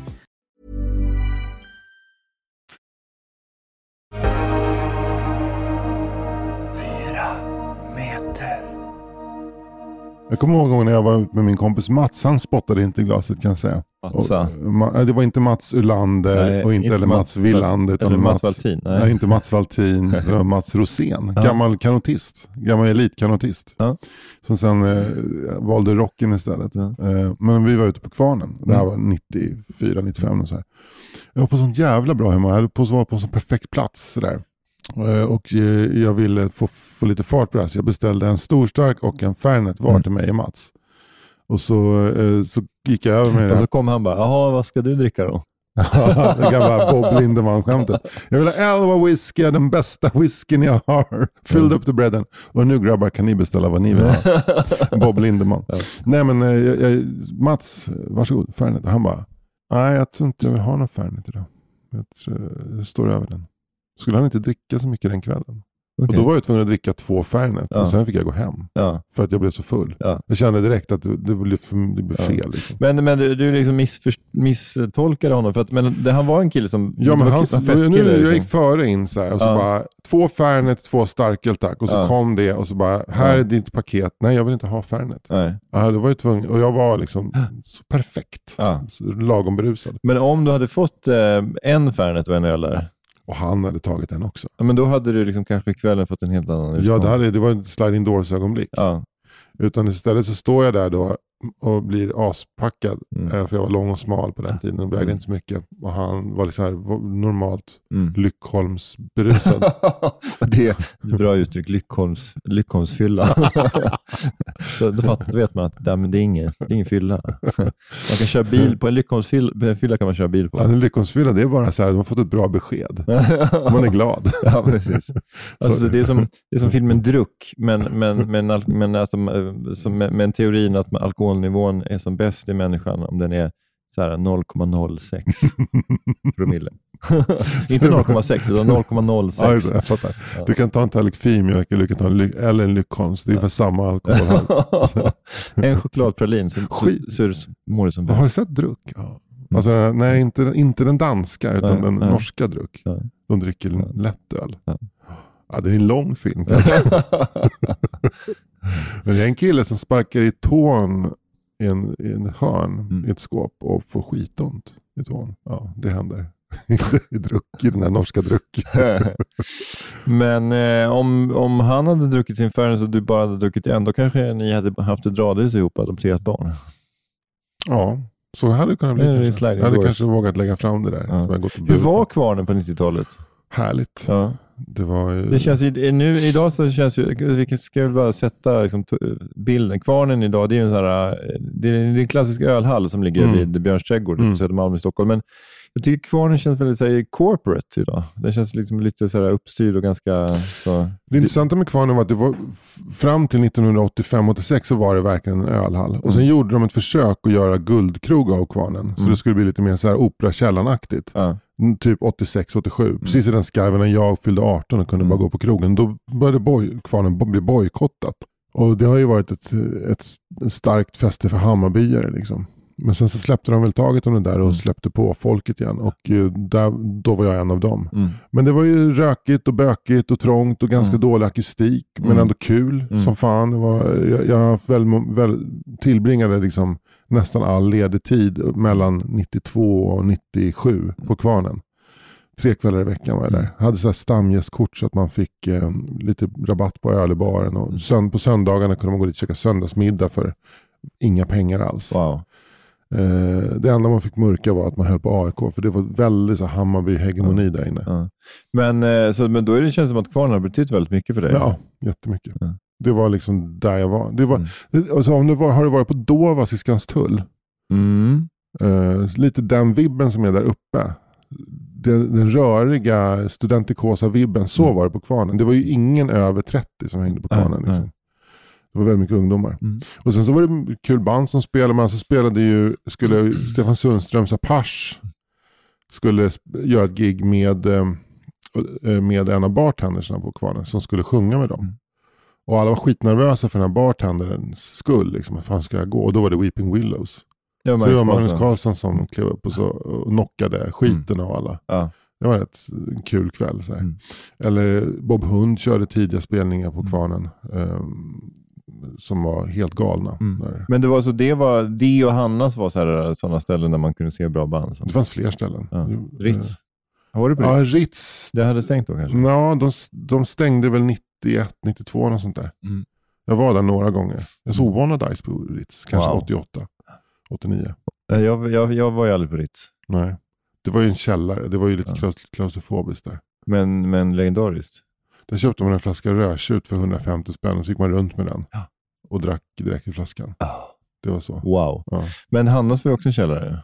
Jag kommer ihåg gången när jag var ute med min kompis Mats. Han spottade inte i glaset kan jag säga. Matsa. Och, nej, det var inte Mats Ulander Nej, och inte, inte heller Mats- Willander. Utan eller Mats Valtin, nej. Nej. inte Mats Valtin. det var Mats Rosén. Ja. Gammal kanotist. Gammal elitkanotist. Ja. Som sen eh, valde rocken istället. Ja. Eh, men vi var ute på Kvarnen. Det här Mm. var 94, 95 och så här. Jag var på sån jävla bra humör. Jag hade på vara på en sån perfekt plats. Eh, Och eh, jag ville få, få lite fart på det här. Så jag beställde en storstark och en Fernet var Mm. till mig och Mats. Och så, eh, så gick jag över med det. Och så kom han bara, jaha vad ska du dricka då? det gamla Bob Lindemann-skämtet. Jag vill ha elva whisky, den bästa whiskyn jag har. Filled up the breaden. Och nu grabbar kan ni beställa vad ni vill ha. Bob Lindemann. Ja. Nej men eh, jag, jag, Mats, varsågod, Fernet. Han bara, nej jag tror inte jag vill ha någon Fernet idag. Jag, tror, jag står över den. Skulle han inte dricka så mycket den kvällen? Och Okej. då var jag tvungen att dricka två Fernet Ja. och sen fick jag gå hem. ja. För att jag blev så full. Ja. Jag kände direkt att det, det blev, för, det blev fel. Liksom. Men, men du, du liksom missför, misstolkade honom, för att, men det, han var en kille som... Ja, men han, festkille. nu, jag liksom. gick före in så här och så bara, två Fernet, två starköl tack. Och så kom det och så bara, här är ditt paket. Nej, jag vill inte ha Fernet. Nej. Ja, då var jag tvungen, och jag var liksom så perfekt. Så lagom berusad. Men om du hade fått eh, en Fernet och en öl där, Och han hade tagit den också. ja, men då hade du liksom kanske kvällen fått en helt annan Ja, utgång. det, hade, det var ett sliding doors ögonblick. Ja. Utan istället så står jag där då och blir aspackad. Mm. Eh, För jag var lång och smal på den tiden och vägde Mm. inte så mycket. Och han var liksom här, normalt Mm. Lyckholmsberusad. det är ett bra uttryck, Lyckholms, Lyckholmsfylla. då, då, vet man att nej, men det, är ingen, det är ingen fylla. Man kan köra bil, på en Lyckholmsfylla kan man köra bil på. Ja, en lyckholmsfylla, det är bara så här, de har fått ett bra besked. Man är glad. ja, precis. Alltså, Så- det, är som, det är som filmen Druck, men, men, men, men alltså, eh, som, med, med en teorin att alkoholnivån är som bäst i människan om den är så här 0,06 promille. Inte 0,6 utan 0,06. Ja, just det, jag fattar. Ja. Du kan ta en tallrik filmjölk eller, du ta en ly- eller en Lyckholms. Det är för samma alkoholhalt. en chokladpralin så, så, Skit. så det, mår det som Har du bäst. sett Druck? Ja. Alltså, nej, inte, inte den danska utan Nej, den nej. norska Druck. Ja. De dricker Ja. lättöl. Ja. Ja, det är en lång film. Men det är en kille som sparkar i tån i en, i en hörn Mm. i ett skåp och får skitont i tån. Ja, det händer. I druck, i den här norska druck. Men eh, om, om han hade druckit sin Fernet och du bara hade druckit en, då kanske ni hade haft ett radhus ihop och adopterat barn. Ja, så hade det kunnat bli Det kanske. Jag hade kanske vågat lägga fram det där. Ja. Hur var kvarnen på 90-talet? Härligt. Ja. Det var ju... Det känns ju, nu, idag så känns ju, vi ska väl bara sätta liksom, bilden. Kvarnen idag, det är ju en, sån här, det är en, klassisk ölhall som ligger Mm. vid Björns trädgård Mm. på Södermalm i Stockholm. Men jag tycker Kvarnen känns väldigt så här, corporate idag. Den känns liksom lite så här, uppstyrd och ganska så... Det intressanta med Kvarnen var att det var fram till 1985-86 så var det verkligen en ölhall. Och sen gjorde de ett försök att göra guldkrog av Kvarnen. Så Mm. det skulle bli lite mer så här opera Källan-aktigt. Ja. Mm, Typ 86-87. Precis i den skarven när jag fyllde 18 och kunde Mm. bara gå på krogen. Då började boy, Kvarnen bli bojkottat. Och det har ju varit ett, ett starkt fäste för Hammarbyare. Liksom. Men sen så släppte de väl taget om det där och Mm. släppte på folket igen. Och eh, där, då var jag en av dem. Mm. Men det var ju rökigt och bökigt och trångt och ganska Mm. dålig akustik. Men Mm. ändå kul Mm. som fan. Det var, jag jag väl, väl, tillbringade liksom nästan all ledig tid mellan 92 och 97 på Kvarnen. Tre kvällar i veckan var jag där. Mm. Jag hade så här stamgästkort så att man fick eh, lite rabatt på öl i baren. Och Mm. sönd- på söndagarna kunde man gå dit och käka söndagsmiddag för inga pengar alls. Wow. Eh, det enda man fick mörka var att man höll på AIK. För det var väldigt så Hammarby-hegemoni där inne. Ja. Men, eh, så, men då är det, känns det som att Kvarnen har betytt väldigt mycket för dig. Ja, jättemycket. Ja. Det var liksom där jag var. Det var Mm. det, alltså om du var, har du varit på Dovas i Skanstull? Mm. Eh, lite den vibben som är där uppe. Den, den röriga studentikosa-vibben, så Mm. var det på Kvarnen. Det var ju ingen över 30 som hängde på Kvarnen. Liksom. Det var väldigt mycket ungdomar. Mm. Och sen så var det kul band som spelade. Men så spelade ju, skulle Stefan Sundströms Apache skulle göra ett gig med, eh, med en av bartendersna på Kvarnen som skulle sjunga med dem. Mm. Och alla var skitnervösa för den här bartenderns skull. Liksom, hur fan ska jag gå? Och då var det Weeping Willows. Det var Så det var Magnus Carlsson. Karlsson som klev upp och, så, och knockade skiten av alla. Ja. Det var en kul kväll. Så. Mm. Eller Bob Hund körde tidiga spelningar på Mm. Kvarnen. Som var helt galna. Mm. Men det var så det var, det och Hannas var sådana så ställen där man kunde se bra band. Så. Det fanns fler ställen. Ja. Ritz. Var du på Ja, Ritz? Ritz. Det hade stängt då kanske? Ja, de, de stängde väl 91, 92 något sånt där. Mm. Jag var där några gånger. Jag såg One Dice på Ritz, kanske Wow. 88, 89. Nej, Jag, jag, jag var ju aldrig på Ritz. Nej. Det var ju en källare, det var ju lite Ja. klaus- klaustrofobiskt där. Men, men legendariskt. Där köpte man en flaska rödtjut för 150 spänn och så gick man runt med den. Ja. Och drack direkt ur flaskan. Det var så. Wow. Ja. Men Hannas var ju också en källare.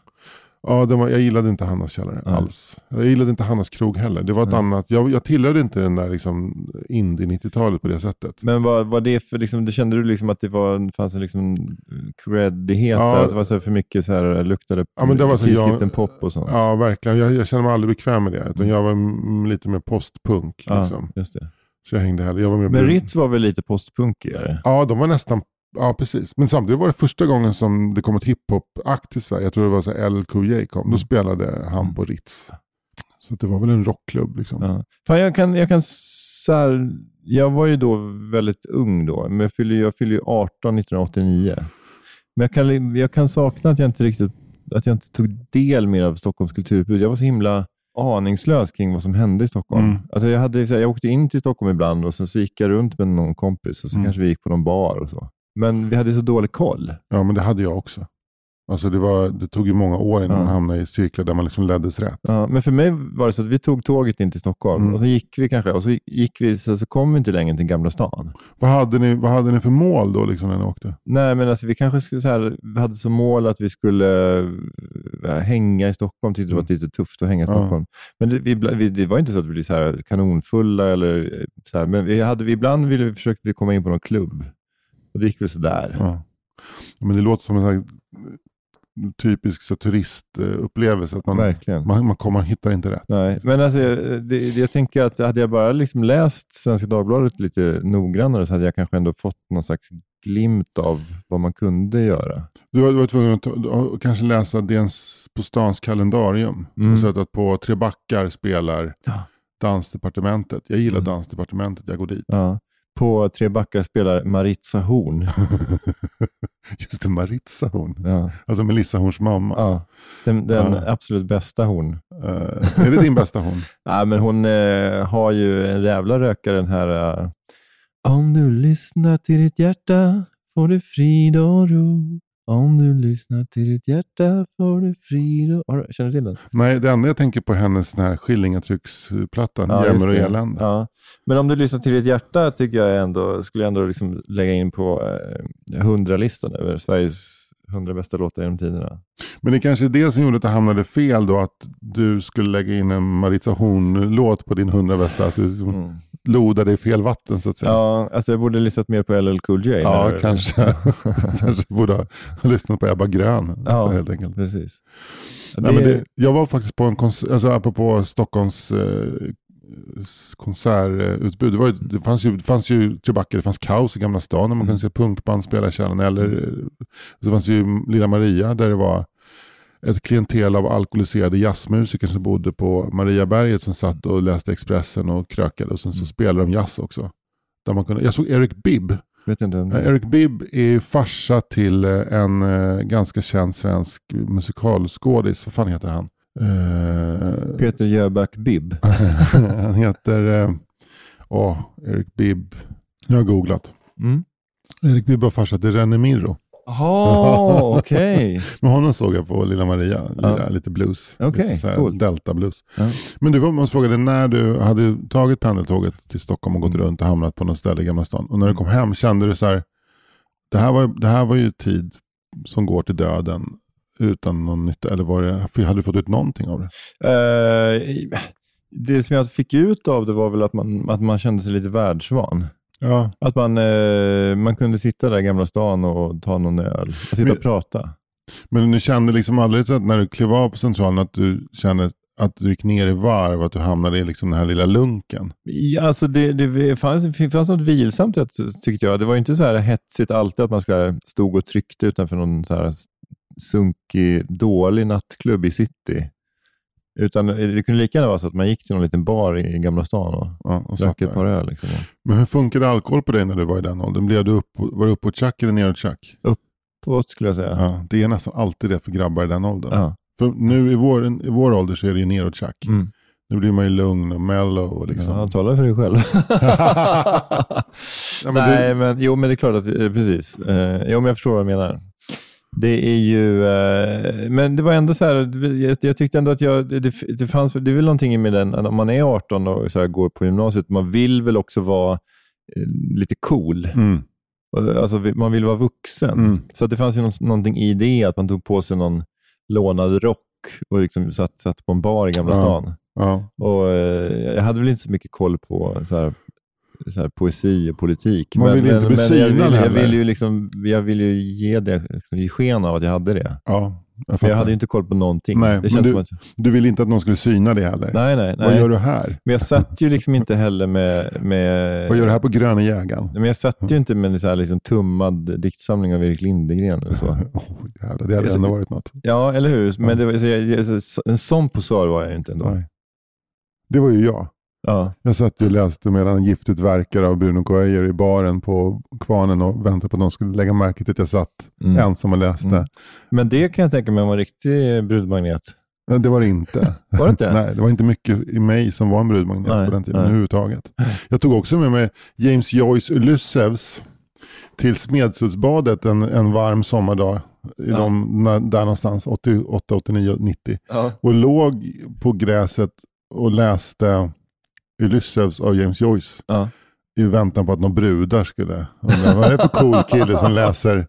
Ja, det var, jag gillade inte Hannas källare Nej. alls. Jag gillade inte Hannas krog heller. Det var ett Nej. annat, jag, jag tillhörde inte den där liksom indie-90-talet på det sättet. Men vad var det för, liksom, det kände du liksom att det var, fanns en liksom creddighet Ja. där? Att det var så för mycket så här, luktade Ja, men det var så tidskriften jag- pop och sånt? Ja, verkligen. Jag, jag kände mig aldrig bekväm med det. Utan jag var mm, lite mer postpunk. Ja, Liksom. just det. Så jag hängde hellre. Jag var mer Men Ritz var väl lite postpunkigare? Ja, de var nästan... Ja, precis. Men samtidigt var det första gången som det kom ett hiphop-akt till Sverige. Jag tror det var så LQJ kom. Mm. Då spelade han på Ritz. Så det var väl en rockklubb liksom. Ja. Fan, jag kan, jag kan så här, jag var ju då väldigt ung då, men jag fyllde, jag fyllde ju 18 1989. Men jag kan, jag kan sakna att jag inte riktigt att jag inte tog del mer av Stockholms kulturutbud. Jag var så himla aningslös kring vad som hände i Stockholm. Mm. Alltså jag, hade, jag åkte in till Stockholm ibland och så, så gick jag runt med någon kompis och så Mm. kanske vi gick på någon bar och så. Men vi hade så dålig koll. Ja, men det hade jag också. Alltså det, var, det tog ju många år innan Ja. man hamnade i cirklar där man liksom leddes rätt. Ja, men för mig var det så att vi tog tåget in till Stockholm Mm. och så gick vi kanske och så gick vi så, så kom vi inte längre till Gamla stan. Vad hade ni, vad hade ni för mål då liksom när ni åkte? Nej, men alltså vi kanske skulle så här, vi hade som mål att vi skulle hänga i Stockholm. Tyckte det var lite tufft att hänga i. Stockholm. Men det, vi, vi, det var inte så att vi blev så kanonfulla eller eh, så här, men vi hade, vi ibland ville vi, försökte vi komma in på någon klubb. Och det gick väl sådär. Ja. Men det låter som en typisk så, turistupplevelse. Att man, Verkligen. man, man, kommer, man hittar inte rätt. Nej, men alltså, jag- det, jag tänker att hade jag bara liksom läst Svenska Dagbladet lite noggrannare så hade jag kanske ändå fått någon slags glimt av vad man kunde göra. Du var, du var tvungen att kanske läsa DNs på stans kalendarium. Mm. Och sett att på Tre Backar spelar Ja. Dansdepartementet. Jag gillar Mm. Dansdepartementet, jag går dit. Ja. På Tre Backar spelar Maritza Horn. Just det, Maritza hon. Ja. Alltså Melissa Horns mamma. Ja. Den, den Ja. absolut bästa horn. Eh, är det din bästa hon? Ja, men hon eh, har ju en jävla rökare den här. eh, Om du lyssnar till ditt hjärta får du frid och ro. Om du lyssnar till ditt hjärta får du frid och... Har, känner du till den? Nej, det enda jag tänker på är hennes den här skillingatrycksplattan, just Jämmer och elände. Ja. Men om du lyssnar till ditt hjärta tycker jag ändå, skulle jag ändå liksom lägga in på eh, 100-listan över Sveriges 100 bästa låtar genom tiderna. Men det kanske är det som gjorde att det hamnade fel då, att du skulle lägga in en Maritza Horn-låt på din 100 bästa, att du liksom Mm. Lodade i fel vatten så att säga. Ja, alltså jag borde lyssnat mer på LL Cool J. Ja, eller- kanske. kanske borde ha lyssnat på Ebba Grön. Ja. Så helt enkelt. Precis. Nej, men det, jag var faktiskt på en konsert, alltså apropå Stockholms eh, konsertutbud. Det, var ju, det fanns ju, det fanns ju Trebacka, det fanns kaos i Gamla stan där man Mm. kunde se punkband spela i källaren. Eller eh, så fanns ju Lilla Maria där det var ett klientel av alkoholiserade jazzmusiker som bodde på Mariaberget som satt och läste Expressen och krökade och sen så Mm. spelade de jazz också. Där man kunde, jag såg Eric Bibb. Vet inte om Eric Bibb är ju farsa till eh, en eh, ganska känd svensk musikalskådis. Vad fan heter han? Eh, Peter Jöback Bibb. han heter eh, åh, Eric Bibb. Jag har googlat. Mm. Erik Bibb var farsa till René Mirro. Jaha, okej. Men honom såg jag på Lilla Maria, lira Ja. lite blues. Okej, lite så här. Delta blues. Ja. Men du var- måste fråga dig, när du hade tagit pendeltåget till Stockholm och gått Mm. runt och hamnat på något ställe i Gamla stan. Och när du kom hem, kände du så här, det här var, det här var ju tid som går till döden utan någon nytta. Eller var det, hade du fått ut någonting av det? Eh, det som jag fick ut av det var väl att man, att man kände sig lite världsvan. Ja. Att man, eh, man kunde sitta där i Gamla stan och ta någon öl och sitta och prata. Men du kände liksom aldrig att när du klev av på Centralen att du kände att du gick ner i varv, att du hamnade i liksom den här lilla lunken? Ja, alltså det, det fanns, det fanns något vilsamt tyckte jag. Det var inte så här hetsigt alltid att man ska stod och tryckte utanför någon så här sunkig, dålig nattklubb i city. Utan det kunde lika gärna vara så att man gick till någon liten bar i Gamla stan och Ja, och drack ett par öl. Liksom. Men hur funkade alkohol på dig när du var i den åldern? Blev du upp, var du uppåt tjack eller neråt tjack? Uppåt skulle jag säga. Ja, det är nästan alltid det för grabbar i den åldern. Ja. För nu i vår, i vår ålder så är det ju neråt tjack. Mm. Nu blir man ju lugn och mellow. Och liksom. Ja, tala för dig själv. Ja, men Nej, det, men, jo, men det är klart att, eh, precis. Eh, jo, men jag förstår vad du menar. Det är ju, eh, men det var ändå så här, jag, jag tyckte ändå att jag, det, det fanns, det är väl någonting med den, om man är 18 och så här, går på gymnasiet, man vill väl också vara eh, lite cool. mm, Alltså, man vill vara vuxen. Mm. Så att det fanns ju någon, någonting i det, att man tog på sig någon lånad rock och liksom satt, satt på en bar i Gamla Ja. stan. ja. Och, eh, jag hade väl inte så mycket koll på så här, så här, poesi och politik. Man vill inte bli jag, synad vill, jag, vill ju liksom, jag vill ju ge det liksom, ge sken av att jag hade det. ja jag, jag hade ju inte koll på någonting. Nej, det men känns du- som att, Du vill inte att någon skulle syna det heller? nej, nej, Vad nej. gör du här? Men jag satt ju liksom inte heller med... med Vad gör du här på Gröna jägaren? Men jag satt ju inte med en så här liksom tummad diktsamling av Erik Lindegren eller så. Oh, jävlar, det hade Jag ändå varit något. Ja, eller hur? Men det var, så jag, en sån posör var jag ju inte ändå. Nej. Det var ju jag. Ja. Jag satt ju och läste medan Giftet verkar av Bruno Coelho i baren på Kvarnen och väntade på att de skulle lägga märke till att jag satt Mm. ensam och läste. Mm. Men det kan jag tänka mig var en riktig brudmagnet. Men det var det inte. Var det inte? Nej, det var inte mycket i mig som var en brudmagnet Nej, på den tiden nej. överhuvudtaget. Jag tog också med mig James Joyce Ulyssevs till Smedshultsbadet en, en varm sommardag. I Ja. de, där någonstans, 88, 89, 90. Ja. Och låg på gräset och läste Ulyssevs av James Joyce. Ja. I väntan på att några brudar skulle undra vad är det för cool kille som läser,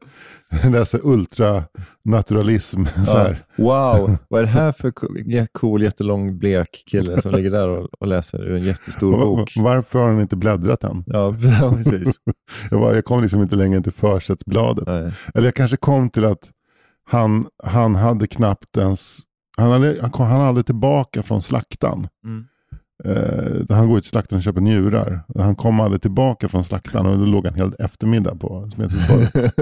läser ultranaturalism. Så här. Wow, vad är det här för cool, jä- cool jättelång blek kille som ligger där och, och läser ur en jättestor bok? va- Varför har han inte bläddrat än? Ja, precis. Jag, var, jag kom liksom inte längre till försättsbladet. Nej. Eller jag kanske kom till att han, han hade knappt ens, han hade, han kom han aldrig tillbaka från slaktaren. Mm. Eh, han går till slaktaren och köper njurar. Han kom aldrig tillbaka från slaktaren och då låg han hela eftermiddag på Smedshultsbadet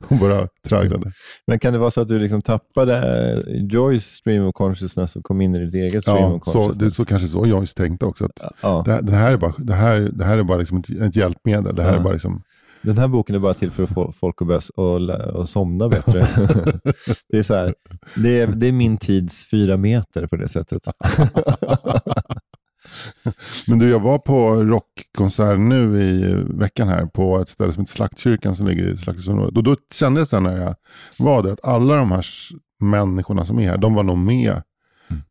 och bara tragglade. Men kan det vara så att du liksom tappade Joys stream of consciousness och kom in i ditt eget stream Ja, of så, consciousness? det är så kanske så Joyce tänkte också. Att ja. det, här, det, här är bara, det, här, det här är bara liksom ett, ett hjälpmedel. Det här Ja. är bara liksom, Den här boken är bara till för att få folk att börja somna bättre. det, är så här, det, är, det är min tids fyra meter på det sättet. Men du, jag var på rockkonsert nu i veckan här på ett ställe som heter Slaktkyrkan som ligger i Slakthusområdet. Och då kände jag sen när jag var där att alla de här människorna som är här, de var nog med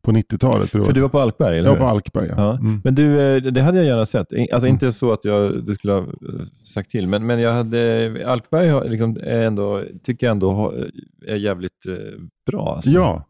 på 90-talet. För du var på Alkberg, eller Jag var på Alkberg, ja. Ja. Mm. Men du, eh, det hade jag gärna sett. Alltså inte så att jag, du skulle ha eh, sagt till, men, men jag hade, Alkberg har liksom, ändå, tycker jag ändå är jävligt eh, bra. Alltså. Ja,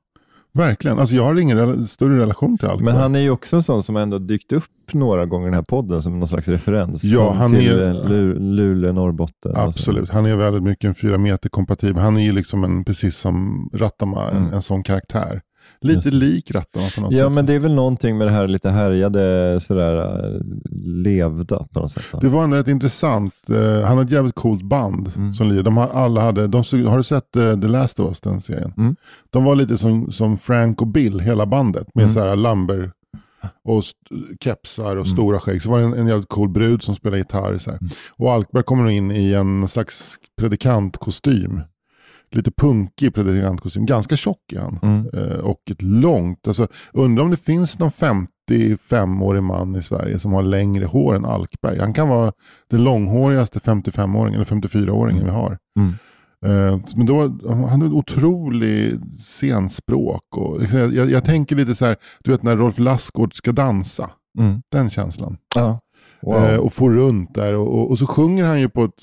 verkligen. Alltså jag har ingen rela- större relation till Alkberg. Men han är ju också en sån som ändå dykt upp några gånger i den här podden som någon slags referens. Ja, han till är- eh, Lu- Luleå, Norrbotten. Absolut, han är väldigt mycket en fyra meter kompatibel. Han är ju liksom en, precis som Rattama, en, Mm. en sån karaktär. Lite lik Rattama på något Ja, sätt. men det är väl någonting med det här lite härjade, sådär levda på något sätt. Det var ändå rätt intressant. Eh, han har ett jävligt coolt band Mm. som lirar. De har, alla hade, de, har du sett uh, The Last of Us, den serien? Mm. De var lite som, som Frank och Bill, hela bandet. Med Mm. så här lumber och kepsar och Mm. stora skägg. Så var det en, en jävligt cool brud som spelar gitarr. Så. Mm. Och Alkberg kommer in i en slags predikantkostym. Lite punkig predikantkostym. Ganska tjock är han. Mm. Eh, och ett långt, alltså undrar om det finns någon 55-årig man i Sverige som har längre hår än Alkberg. Han kan vara den långhårigaste 55-åringen eller 54-åringen vi har. Mm. Eh, men då, han hade ett otroligt scenspråk. Och, jag, jag, tänker lite så här, du vet när Rolf Lassgård ska dansa. Mm. Den känslan. Ja. Wow. Eh, och få runt där. Och, och, och så sjunger han ju på ett...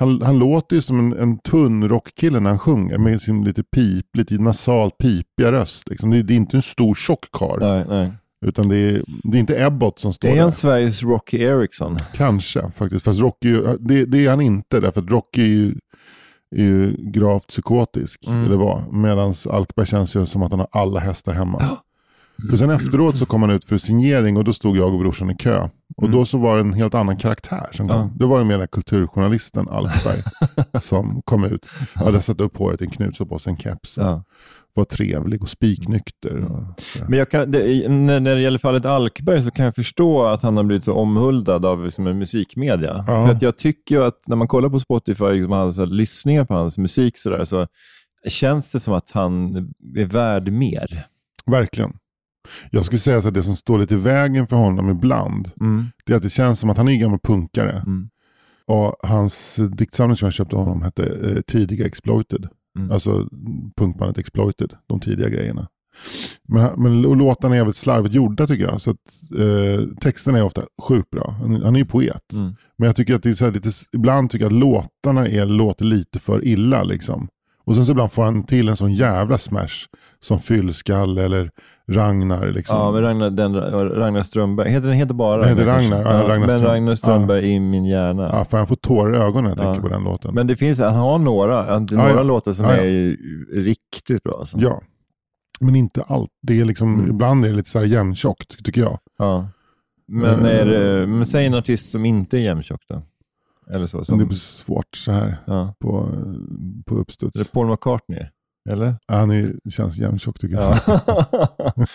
Han, han låter ju som en, en tunn rockkille när han sjunger. Med sin lite pip, lite nasalt pipiga röst. Liksom. Det, det är inte en stor tjock karl. nej, nej. Utan det är, det är inte Ebbot som står Är där. han Sveriges Rocky Eriksson? Kanske faktiskt. Fast Rocky, är det, det är han inte. Därför att Rocky är ju, är ju gravt psykotisk. Mm. Eller var. Medan Alkberg känns ju som att han har alla hästar hemma. För sen efteråt så kom han ut för signering och då stod jag och brorsan i kö. Och Mm. då så var det en helt annan karaktär som kom. Ja. Då var det mer den kulturjournalisten Alkberg som kom ut. Hade satt upp håret i en knut och på sig en keps. Ja. vara trevlig och spiknykter. Och. Men jag kan, det, när, det gäller fallet Alkberg så kan jag förstå att han har blivit så omhuldad av liksom, musikmedia. Ja. För att jag tycker att när man kollar på Spotify liksom, hans så här, lyssningar på hans musik så, där, så känns det som att han är värd mer. Verkligen. Jag skulle säga så att det som står lite i vägen för honom ibland, det är att det känns som att han är en gammal punkare. Mm. Och hans diktsamling som jag köpte av honom hette eh, Tidiga Exploited. Mm. Alltså punkbandet Exploited, de tidiga grejerna. Men, men och låtarna är jävligt slarvigt gjorda tycker jag. Så att, eh, texterna är ofta sjukt bra. Han, han är ju poet. Mm. Men jag tycker att det är lite, ibland tycker jag att låtarna är, låter lite för illa. Liksom. Och sen så ibland får han till en sån jävla smash. Som Fyllskalle eller Ragnar. Liksom. Ja, men Ragnar, den, Ragnar Strömberg, heter den heter bara Den heter? Ragnar, ja, Ragnar men Ragnar Strömberg i min hjärna. Ja, för han får tårar i ögonen när jag Ja. tänker på den låten. Men det finns, han har några, Ja, några ja. låtar som Ja, ja. är riktigt bra. Alltså. Ja, men inte allt. Det är liksom, Mm. Ibland är det lite så här jämntjockt tycker jag. Ja. Men, Eh. är det, men säg en artist som inte är jämntjock då. Eller så. Som, det blir svårt så här ja. på, på uppstuds. Är det Paul McCartney? Eller? Ja, Han är, känns jämntjock tycker jag. Ja.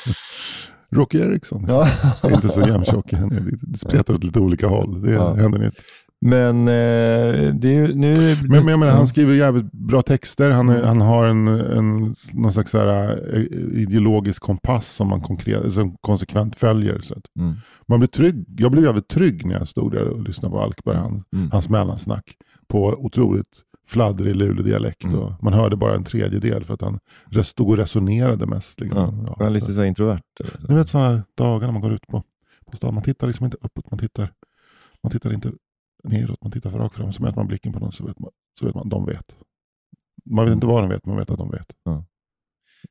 Rocky Eriksson. ja. är inte så jämntjock. Han är lite- spretar åt lite olika håll. Det Ja. händer inte. Men eh, det är ju nu... Men, men jag menar, han skriver jävligt bra texter. Han, är, han har en, en någon slags här, eh, ideologisk kompass som man konkret, som konsekvent följer. Så Mm. man blir trygg. Jag blev jävligt trygg när jag stod där och lyssnade på Alkberg. Han, Mm. Hans mellansnack på otroligt fladdrig Luleå-dialekt. Mm. Man hörde bara en tredjedel för att han stod och resonerade mest. Liksom. Ja. Ja, lite så- introvert. eller så. Ni vet sådana dagar när man går ut på, på stan. Man tittar liksom inte uppåt. Man tittar, man tittar inte neråt. Man tittar för rakt fram. Så mäter man blicken på dem så vet man, så vet man de vet. Man vet inte vad de vet, men man vet att de vet. Ja.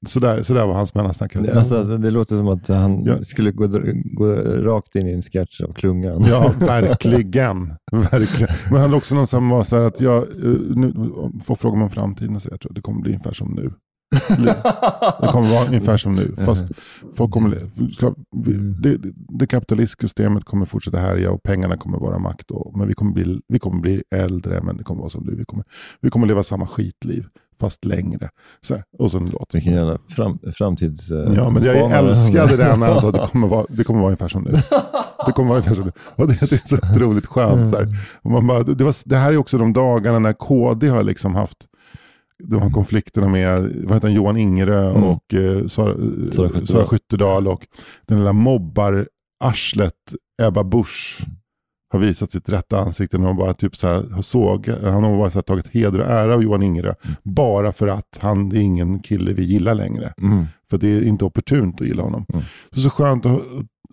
Sådär, sådär var hans mellansnack. Det, alltså, det låter som att han Ja. skulle gå, gå rakt in i en sketch av Klungan. Ja, verkligen. verkligen. Men han hade också någon som var så här att jag eh, nu, får fråga om framtiden och säga jag tror att det kommer bli ungefär som nu. Det kommer vara ungefär som nu. Fast folk kommer, vi- det, det, kapitalistiska systemet kommer fortsätta härja och pengarna kommer vara makt. Och, men vi kommer, bli, vi kommer bli äldre, men det kommer vara som nu. Vi kommer, vi kommer leva samma skitliv, fast längre. Så här, och så en låt. Vilken jävla fram, framtids... eh, Ja, men jag älskade sa att det kommer vara, det kommer vara ungefär som nu. Det kommer vara ungefär som nu. Och det, det är så otroligt skönt. Så här. Och man bara, det, var, det här är också de dagarna när KD har liksom haft de här konflikterna med vad heter han, Johan Ingerö Mm. och eh, Sara, Sara eh, Skyttedal. Sara Skyttedal och den lilla mobbar-arslet Ebba Busch har visat sitt rätta ansikte när de bara typ så här har såg, han har bara så här tagit heder och ära av Johan Ingerö. Bara för att han det är ingen kille vi gillar längre. Mm. För det är inte opportunt att gilla honom. Mm. Så så skönt att,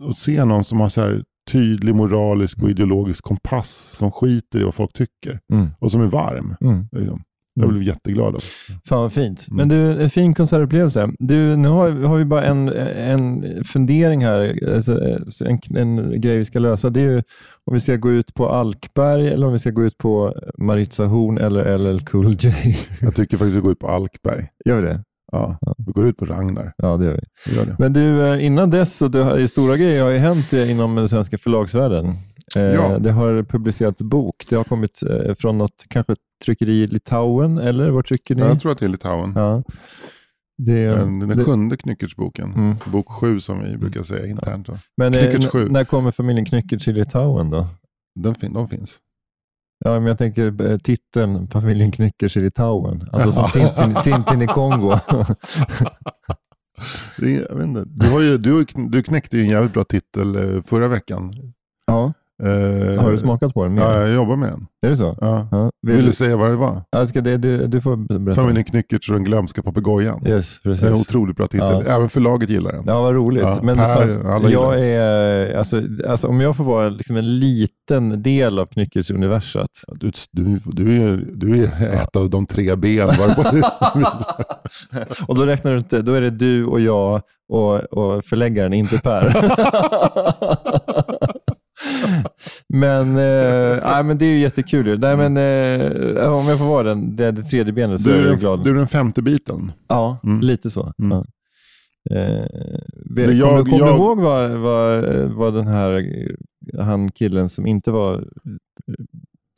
att se någon som har så här tydlig moralisk och ideologisk kompass som skiter i vad folk tycker. Mm. Och som är varm. Mm. Liksom. Jag blev jätteglad av. Fan vad fint. Mm. Men du, en fin konsertupplevelse. Du, nu har, har vi bara en, en fundering här, alltså, en, en grej vi ska lösa. Det är ju om vi ska gå ut på Alkberg eller om vi ska gå ut på Maritza Horn eller LL Cool J. Jag tycker faktiskt att vi går ut på Alkberg. Gör vi det? Ja, vi går ut på Ragnar. Ja, det gör vi. Vi gör det. Men du, eh, innan dess, så det stora grejer har ju hänt eh, inom den svenska förlagsvärlden. Eh, Ja. Det har publicerats bok. Det har kommit eh, från något, kanske tryckeri i Litauen, eller vad trycker ni? Ja, jag tror att det är Litauen. Ja. Det, Den, den det- sjunde Knyckertsboken. Mm. Bok sju som vi brukar säga internt. va? Men eh, n- sju. när kommer familjen Knyckertz till Litauen då? Den fin, de finns. Ja, men jag tänker eh, titeln Familjen Knyckertz i Litauen. Alltså som. Tintin, Tintin i Kongo. Det är, jag vet inte. Du, har ju, du, du knäckte ju en jävligt bra titel eh, förra veckan. ja. Eh, Har du smakat på den? Ja, jag jobbar med den. Är det så? Ja. Ja. Vill Vill, du säga vad det var? ja, ska det, du, du får berätta. Familjen Knyckertz och den glömska papegojan. Yes, Det är en precis. otroligt bra titel. Ja. Även förlaget gillar den. Ja, vad roligt. Ja, Men Per, alla jag är, alltså, alltså, om jag får vara liksom en liten del av Knyckertz-universat. Du, du, du, är, du är ett av de tre ben. Och då räknar du inte, då är det du och jag och, och förläggaren, inte Per. men, eh, nej, men det är ju jättekul. Nej, men, eh, om jag får vara den, det, det tredje benet så du, är jag glad. du är den femte biten. ja, Mm. lite så. Mm. Ja. Eh, kommer jag- du jag- ihåg vad, vad, vad den här han killen som inte var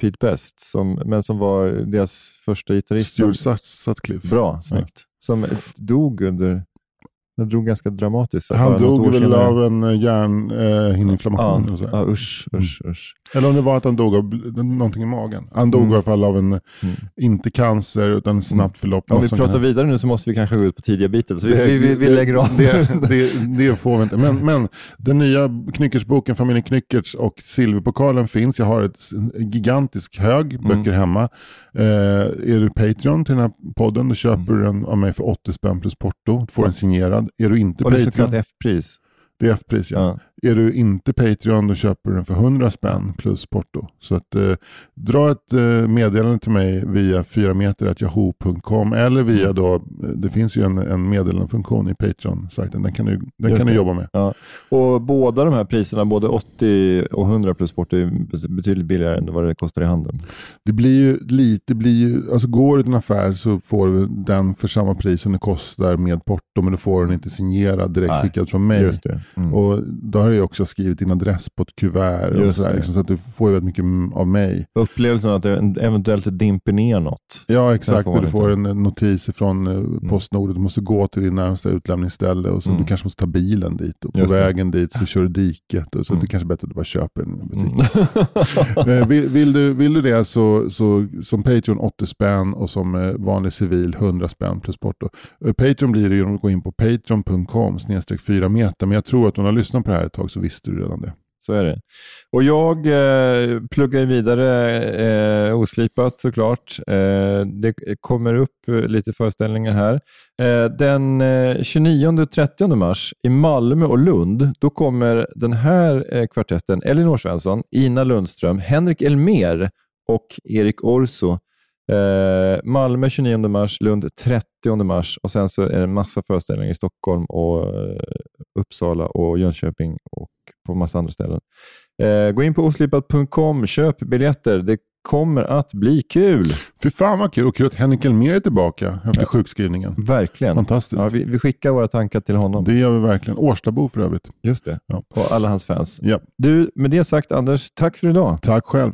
Pete Best, som, men som var deras första gitarrist. Stuart Sut- Sutcliffe. Bra, snyggt. Som dog under... Han drog ganska dramatiskt. Han dog väl senare. av en eh, hjärnhinneinflammation. Ja, och så här. ja, usch, usch, usch. Eller om det var att han dog av någonting i magen. Han dog Mm. i alla fall av en, Mm. inte cancer, utan snabbt förlopp. Om vi pratar kan- vidare nu så måste vi kanske gå ut på tidiga biten, så vi, Det- vi, vi, vi det- lägger av. Det, det, det får vi inte. Men, men den nya Knyckersboken, Familjen Knyckertz och Silverpokalen finns. Jag har ett gigantisk hög Mm. böcker hemma. Eh, är du Patreon till den här podden, då köper du den av mig för 80 spänn plus porto. Du får den signerad. Är du inte Och det är kallat F-pris. det är F-pris ja. Ja. Är du inte Patreon då köper du den för 100 spänn plus porto. Så att, eh, dra ett eh, meddelande till mig via 4meter.yahoo.com eller via Mm. då, eh, det finns ju en, en meddelandefunktion i Patreon-sajten. Den kan du, den Just kan du jobba med. Ja. Och båda de här priserna, både 80 och 100 plus sport, är betydligt billigare än vad det kostar i handeln. Det blir ju lite, blir ju, alltså går du till en affär så får du den för samma pris som det kostar med porto, men du får den inte signerad direkt Nej, skickad från mig. Just det. Mm. Och då har jag också skrivit din adress på ett kuvert. Och sådär, det. liksom, så att du får ju väldigt mycket av mig. Upplevelsen att det eventuellt dimper ner något. Ja exakt, får du får en notis från eh, Postnord. Du måste gå till din närmsta utlämningsställe och så Mm. du kanske måste ta bilen dit. Och på Just det. vägen dit så kör du diket. Och så Mm. det kanske är bättre att du bara köper den i butik. Mm. Eh, vill, vill, du, vill du det så, så som Patreon 80 spänn och som eh, vanlig civil 100 spänn plus porto. Eh, Patreon blir det genom att gå in på patreon.com snedstreck 4 meter. Men jag tror att du har lyssnat på det här ett tag så visste du redan det. Så är det. Och jag eh, pluggar vidare eh, oslipat såklart. Eh, det kommer upp lite föreställningar här. Eh, den eh, 29-30 mars i Malmö och Lund, då kommer den här eh, kvartetten, Elinor Svensson, Ina Lundström, Henrik Elmer och Erik Orso. Eh, Malmö 29 mars, Lund 30 mars och sen så är det en massa föreställningar i Stockholm och eh, Uppsala och Jönköping och på massa andra ställen. Eh, gå in på oslipat.com, köp biljetter. Det kommer att bli kul. Fy fan vad kul och kul att Henrik Elmér är tillbaka efter sjukskrivningen. Verkligen. Fantastiskt. Ja, vi, vi skickar våra tankar till honom. Det gör vi verkligen. Årstabo för övrigt. Just det. Ja. Och alla hans fans. Ja. Du, med det sagt Anders, tack för idag. Tack själv.